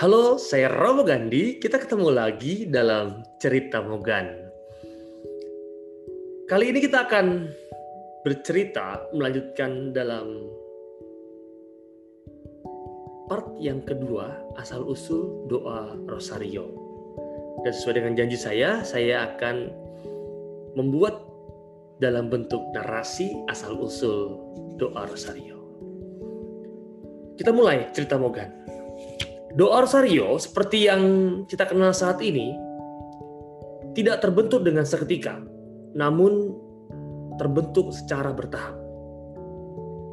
Halo, saya Romo Gandhi. Kita ketemu lagi dalam Cerita Mogan. Kali ini kita akan bercerita melanjutkan dalam part yang kedua asal usul doa Rosario. Dan sesuai dengan janji saya, saya akan membuat dalam bentuk narasi asal usul doa Rosario. Kita mulai cerita Mogan. Doa Rosario seperti yang kita kenal saat ini tidak terbentuk dengan seketika, namun terbentuk secara bertahap.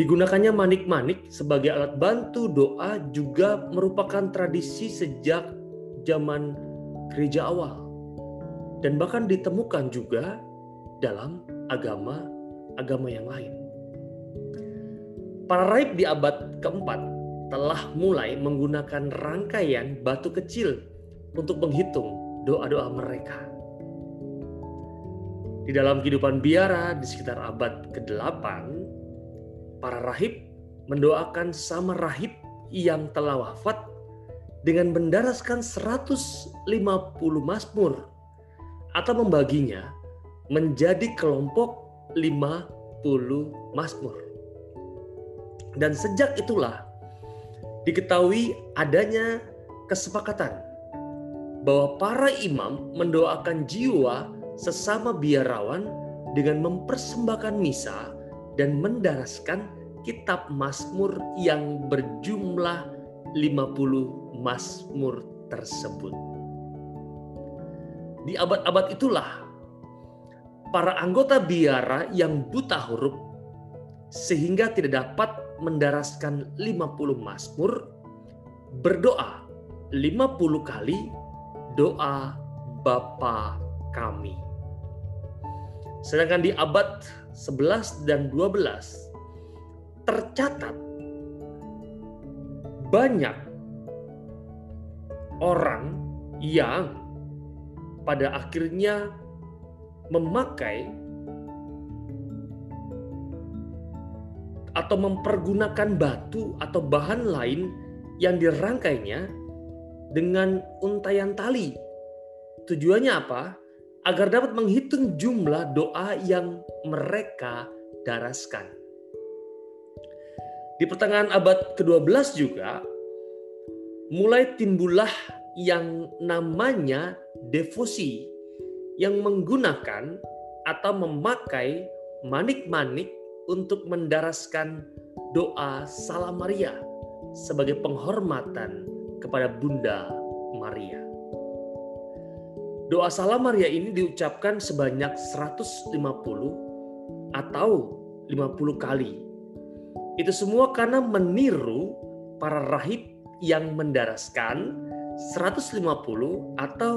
Digunakannya manik-manik sebagai alat bantu doa juga merupakan tradisi sejak zaman gereja awal dan bahkan ditemukan juga dalam agama-agama yang lain. Para raib di abad keempat telah mulai menggunakan rangkaian batu kecil untuk menghitung doa-doa mereka. Di dalam kehidupan biara di sekitar abad ke-8, para rahib mendoakan sama rahib yang telah wafat dengan mendaraskan 150 mazmur atau membaginya menjadi kelompok 50 mazmur. Dan sejak itulah diketahui adanya kesepakatan bahwa para imam mendoakan jiwa sesama biarawan dengan mempersembahkan misa dan mendaraskan kitab Mazmur yang berjumlah 50 Mazmur tersebut. Di abad-abad itulah para anggota biara yang buta huruf sehingga tidak dapat mendaraskan 50 Mazmur, berdoa 50 kali doa Bapa kami. Sedangkan di abad 11 dan 12 tercatat banyak orang yang pada akhirnya memakai atau mempergunakan batu atau bahan lain yang dirangkainya dengan untayan tali. Tujuannya apa? Agar dapat menghitung jumlah doa yang mereka daraskan. Di pertengahan abad ke-12 juga mulai timbullah yang namanya devosi yang menggunakan atau memakai manik-manik untuk mendaraskan doa Salam Maria sebagai penghormatan kepada Bunda Maria. Doa Salam Maria ini diucapkan sebanyak 150 atau 50 kali. Itu semua karena meniru para rahib yang mendaraskan 150 atau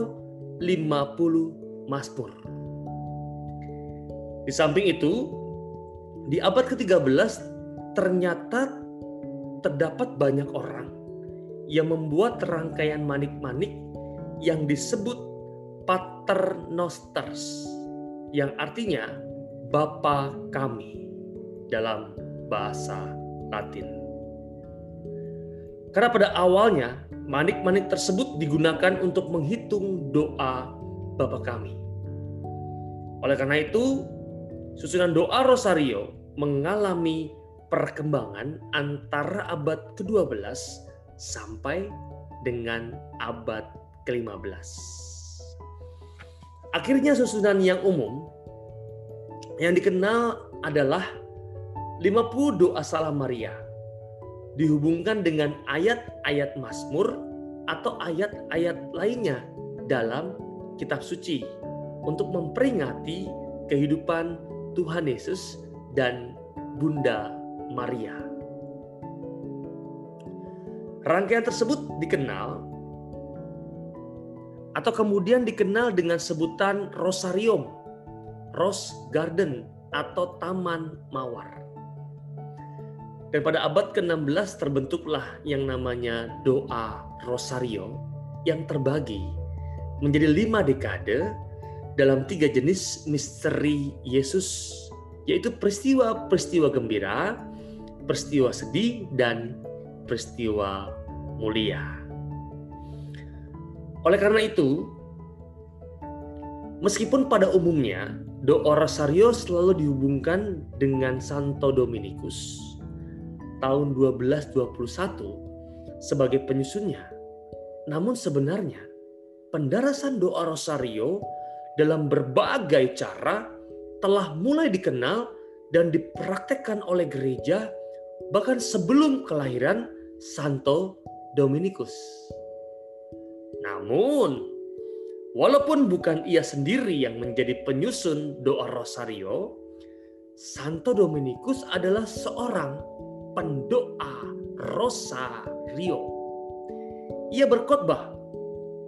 50 Mazmur. Di samping itu, di abad ke-13 ternyata terdapat banyak orang yang membuat rangkaian manik-manik yang disebut paternosters yang artinya Bapa kami dalam bahasa Latin. Karena pada awalnya manik-manik tersebut digunakan untuk menghitung doa Bapa kami. Oleh karena itu, Susunan doa Rosario mengalami perkembangan antara abad ke-12 sampai dengan abad ke-15. Akhirnya susunan yang umum yang dikenal adalah 50 doa salam Maria dihubungkan dengan ayat-ayat Mazmur atau ayat-ayat lainnya dalam kitab suci untuk memperingati kehidupan Tuhan Yesus dan Bunda Maria. Rangkaian tersebut dikenal atau kemudian dikenal dengan sebutan Rosarium, Rose Garden atau Taman Mawar. Dan pada abad ke-16 terbentuklah yang namanya doa Rosario yang terbagi menjadi lima dekade dalam tiga jenis misteri Yesus, yaitu peristiwa-peristiwa gembira, peristiwa sedih, dan peristiwa mulia. Oleh karena itu, meskipun pada umumnya doa Rosario selalu dihubungkan dengan Santo Dominikus tahun 1221 sebagai penyusunnya, namun sebenarnya pendarasan doa Rosario dalam berbagai cara telah mulai dikenal dan dipraktekkan oleh gereja bahkan sebelum kelahiran Santo Dominikus. Namun, walaupun bukan ia sendiri yang menjadi penyusun doa Rosario, Santo Dominikus adalah seorang pendoa Rosario. Ia berkhotbah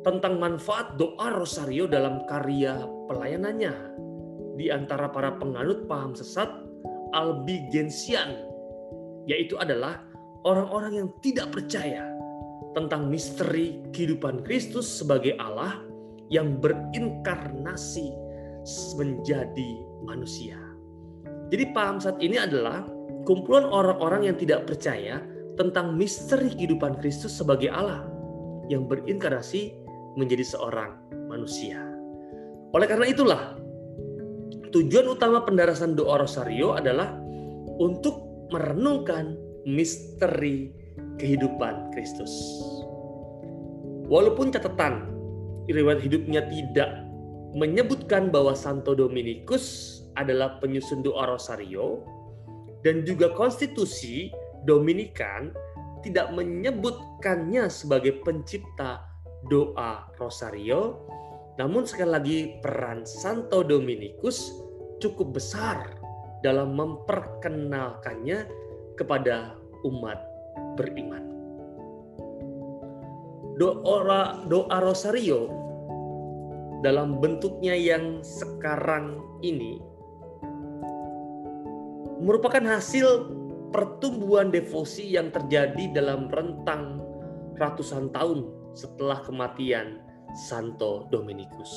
tentang manfaat doa Rosario dalam karya pelayanannya di antara para penganut paham sesat Albigensian, yaitu adalah orang-orang yang tidak percaya tentang misteri kehidupan Kristus sebagai Allah yang berinkarnasi menjadi manusia. Jadi paham saat ini adalah kumpulan orang-orang yang tidak percaya tentang misteri kehidupan Kristus sebagai Allah yang berinkarnasi menjadi seorang manusia. Oleh karena itulah, tujuan utama pendarasan doa Rosario adalah untuk merenungkan misteri kehidupan Kristus. Walaupun catatan riwayat hidupnya tidak menyebutkan bahwa Santo Dominikus adalah penyusun doa Rosario dan juga konstitusi Dominikan tidak menyebutkannya sebagai pencipta doa Rosario, namun sekali lagi peran Santo Dominikus cukup besar dalam memperkenalkannya kepada umat beriman. Doa, doa rosario dalam bentuknya yang sekarang ini merupakan hasil pertumbuhan devosi yang terjadi dalam rentang ratusan tahun setelah kematian Santo Dominikus.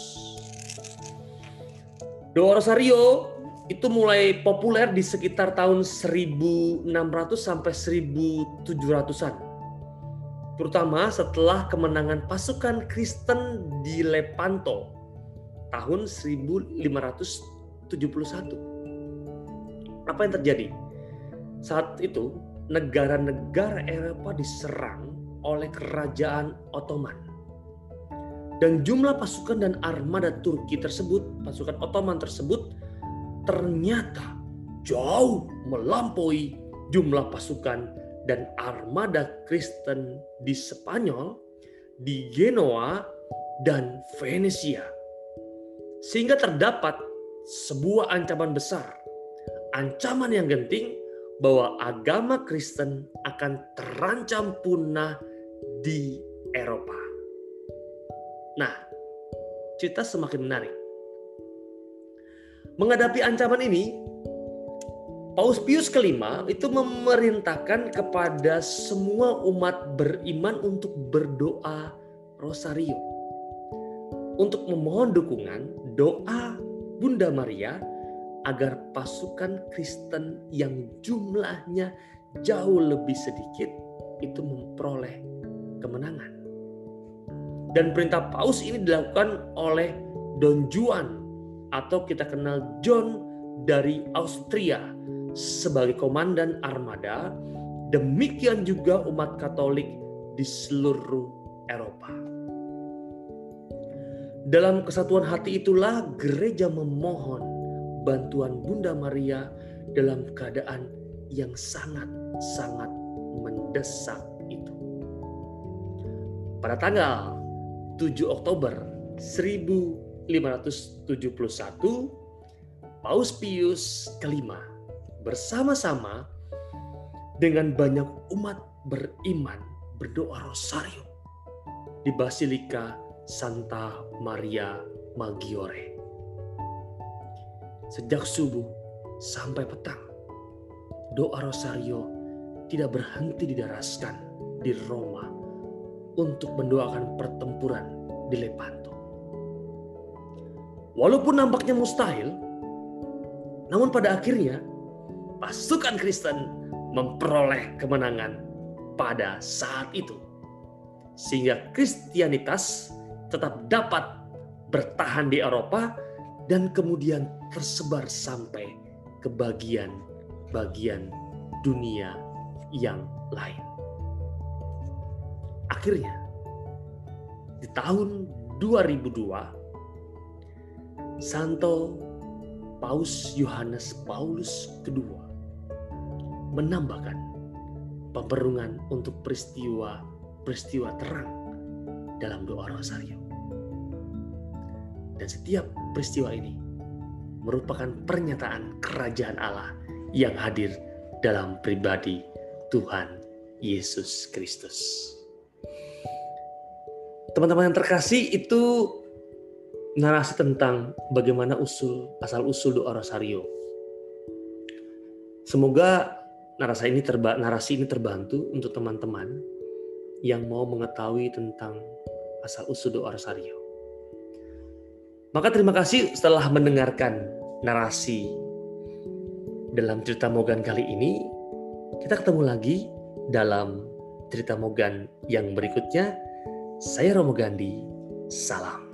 Doa Rosario itu mulai populer di sekitar tahun 1600 sampai 1700-an. Terutama setelah kemenangan pasukan Kristen di Lepanto tahun 1571. Apa yang terjadi? Saat itu negara-negara Eropa diserang oleh kerajaan Ottoman. Dan jumlah pasukan dan armada Turki tersebut, pasukan Ottoman tersebut ternyata jauh melampaui jumlah pasukan dan armada Kristen di Spanyol, di Genoa, dan Venesia. Sehingga terdapat sebuah ancaman besar, ancaman yang genting bahwa agama Kristen akan terancam punah di Eropa. Nah, cerita semakin menarik. Menghadapi ancaman ini, Paus Pius kelima itu memerintahkan kepada semua umat beriman untuk berdoa rosario. Untuk memohon dukungan doa Bunda Maria agar pasukan Kristen yang jumlahnya jauh lebih sedikit itu memperoleh kemenangan. Dan perintah Paus ini dilakukan oleh Don Juan atau kita kenal John dari Austria sebagai komandan armada, demikian juga umat Katolik di seluruh Eropa. Dalam kesatuan hati itulah gereja memohon bantuan Bunda Maria dalam keadaan yang sangat-sangat mendesak. Pada tanggal 7 Oktober 1000 571 Paus Pius kelima bersama-sama dengan banyak umat beriman berdoa rosario di Basilika Santa Maria Maggiore. Sejak subuh sampai petang, doa rosario tidak berhenti didaraskan di Roma untuk mendoakan pertempuran di Lepanto. Walaupun nampaknya mustahil, namun pada akhirnya pasukan Kristen memperoleh kemenangan pada saat itu. Sehingga Kristianitas tetap dapat bertahan di Eropa dan kemudian tersebar sampai ke bagian-bagian dunia yang lain. Akhirnya, di tahun 2002, Santo Paus Yohanes Paulus II menambahkan pemerungan untuk peristiwa-peristiwa terang dalam doa rosario. Dan setiap peristiwa ini merupakan pernyataan kerajaan Allah yang hadir dalam pribadi Tuhan Yesus Kristus. Teman-teman yang terkasih itu narasi tentang bagaimana usul asal usul doa rosario. Semoga narasi ini terba narasi ini terbantu untuk teman-teman yang mau mengetahui tentang asal usul doa rosario. Maka terima kasih setelah mendengarkan narasi dalam cerita Mogan kali ini. Kita ketemu lagi dalam cerita Mogan yang berikutnya. Saya Romo Gandhi. Salam.